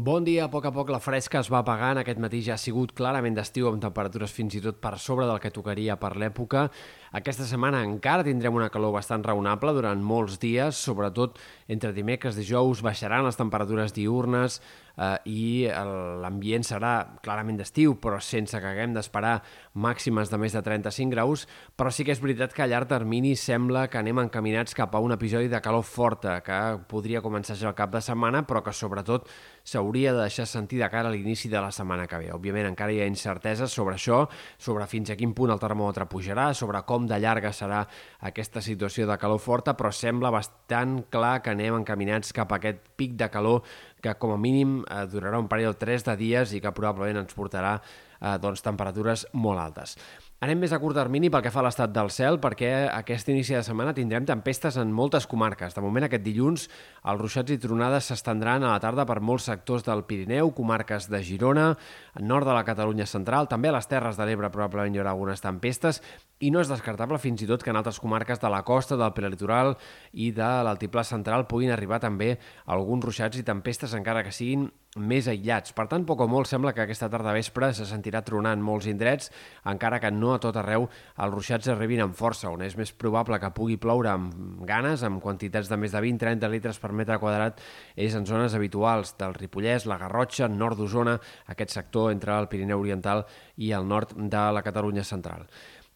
Bon dia, a poc a poc la fresca es va apagant, aquest matí ja ha sigut clarament d'estiu amb temperatures fins i tot per sobre del que tocaria per l'època. Aquesta setmana encara tindrem una calor bastant raonable durant molts dies, sobretot entre dimecres i dijous. Baixaran les temperatures diurnes eh, i l'ambient serà clarament d'estiu, però sense que haguem d'esperar màximes de més de 35 graus, però sí que és veritat que a llarg termini sembla que anem encaminats cap a un episodi de calor forta, que podria començar ja el cap de setmana, però que sobretot s'hauria de deixar sentir de cara a l'inici de la setmana que ve. Òbviament encara hi ha incerteses sobre això, sobre fins a quin punt el termòmetre pujarà, sobre com de llarga serà aquesta situació de calor forta, però sembla bastant clar que anem encaminats cap a aquest pic de calor que com a mínim eh, durarà un parell o tres de dies i que probablement ens portarà eh, doncs, temperatures molt altes. Anem més a curt termini pel que fa a l'estat del cel, perquè aquest inici de setmana tindrem tempestes en moltes comarques. De moment, aquest dilluns, els ruixats i tronades s'estendran a la tarda per molts sectors del Pirineu, comarques de Girona, nord de la Catalunya central, també a les Terres de l'Ebre probablement hi haurà algunes tempestes, i no és descartable fins i tot que en altres comarques de la costa, del prelitoral i de l'altiplà central puguin arribar també alguns ruixats i tempestes encara que siguin més aïllats. Per tant, poc o molt sembla que aquesta tarda vespre se sentirà tronant molts indrets, encara que no a tot arreu els ruixats arribin amb força, on és més probable que pugui ploure amb ganes, amb quantitats de més de 20-30 litres per metre quadrat, és en zones habituals del Ripollès, la Garrotxa, nord d'Osona, aquest sector entre el Pirineu Oriental i el nord de la Catalunya central.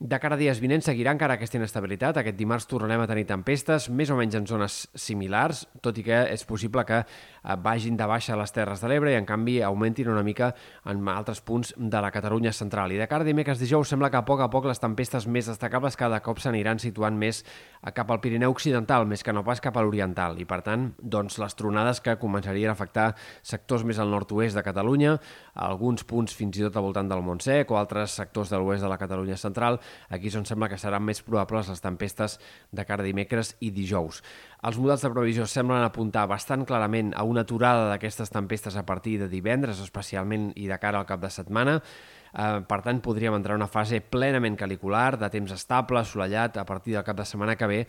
De cara a dies vinents seguirà encara aquesta inestabilitat. Aquest dimarts tornarem a tenir tempestes, més o menys en zones similars, tot i que és possible que eh, vagin de baixa a les Terres de l'Ebre i, en canvi, augmentin una mica en altres punts de la Catalunya central. I de cara a dimecres dijous sembla que a poc a poc les tempestes més destacables cada cop s'aniran situant més cap al Pirineu Occidental, més que no pas cap a l'Oriental. I, per tant, doncs, les tronades que començarien a afectar sectors més al nord-oest de Catalunya, alguns punts fins i tot al voltant del Montsec o altres sectors de l'oest de la Catalunya central, Aquí és on sembla que seran més probables les tempestes de cara a dimecres i dijous. Els models de previsió semblen apuntar bastant clarament a una aturada d'aquestes tempestes a partir de divendres, especialment i de cara al cap de setmana. Eh, per tant, podríem entrar en una fase plenament calicular, de temps estable, assolellat, a partir del cap de setmana que ve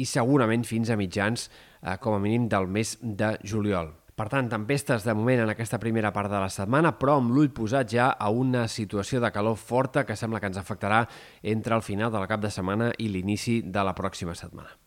i segurament fins a mitjans, eh, com a mínim, del mes de juliol. Per tant, tempestes de moment en aquesta primera part de la setmana, però amb l'ull posat ja a una situació de calor forta que sembla que ens afectarà entre el final del cap de setmana i l'inici de la pròxima setmana.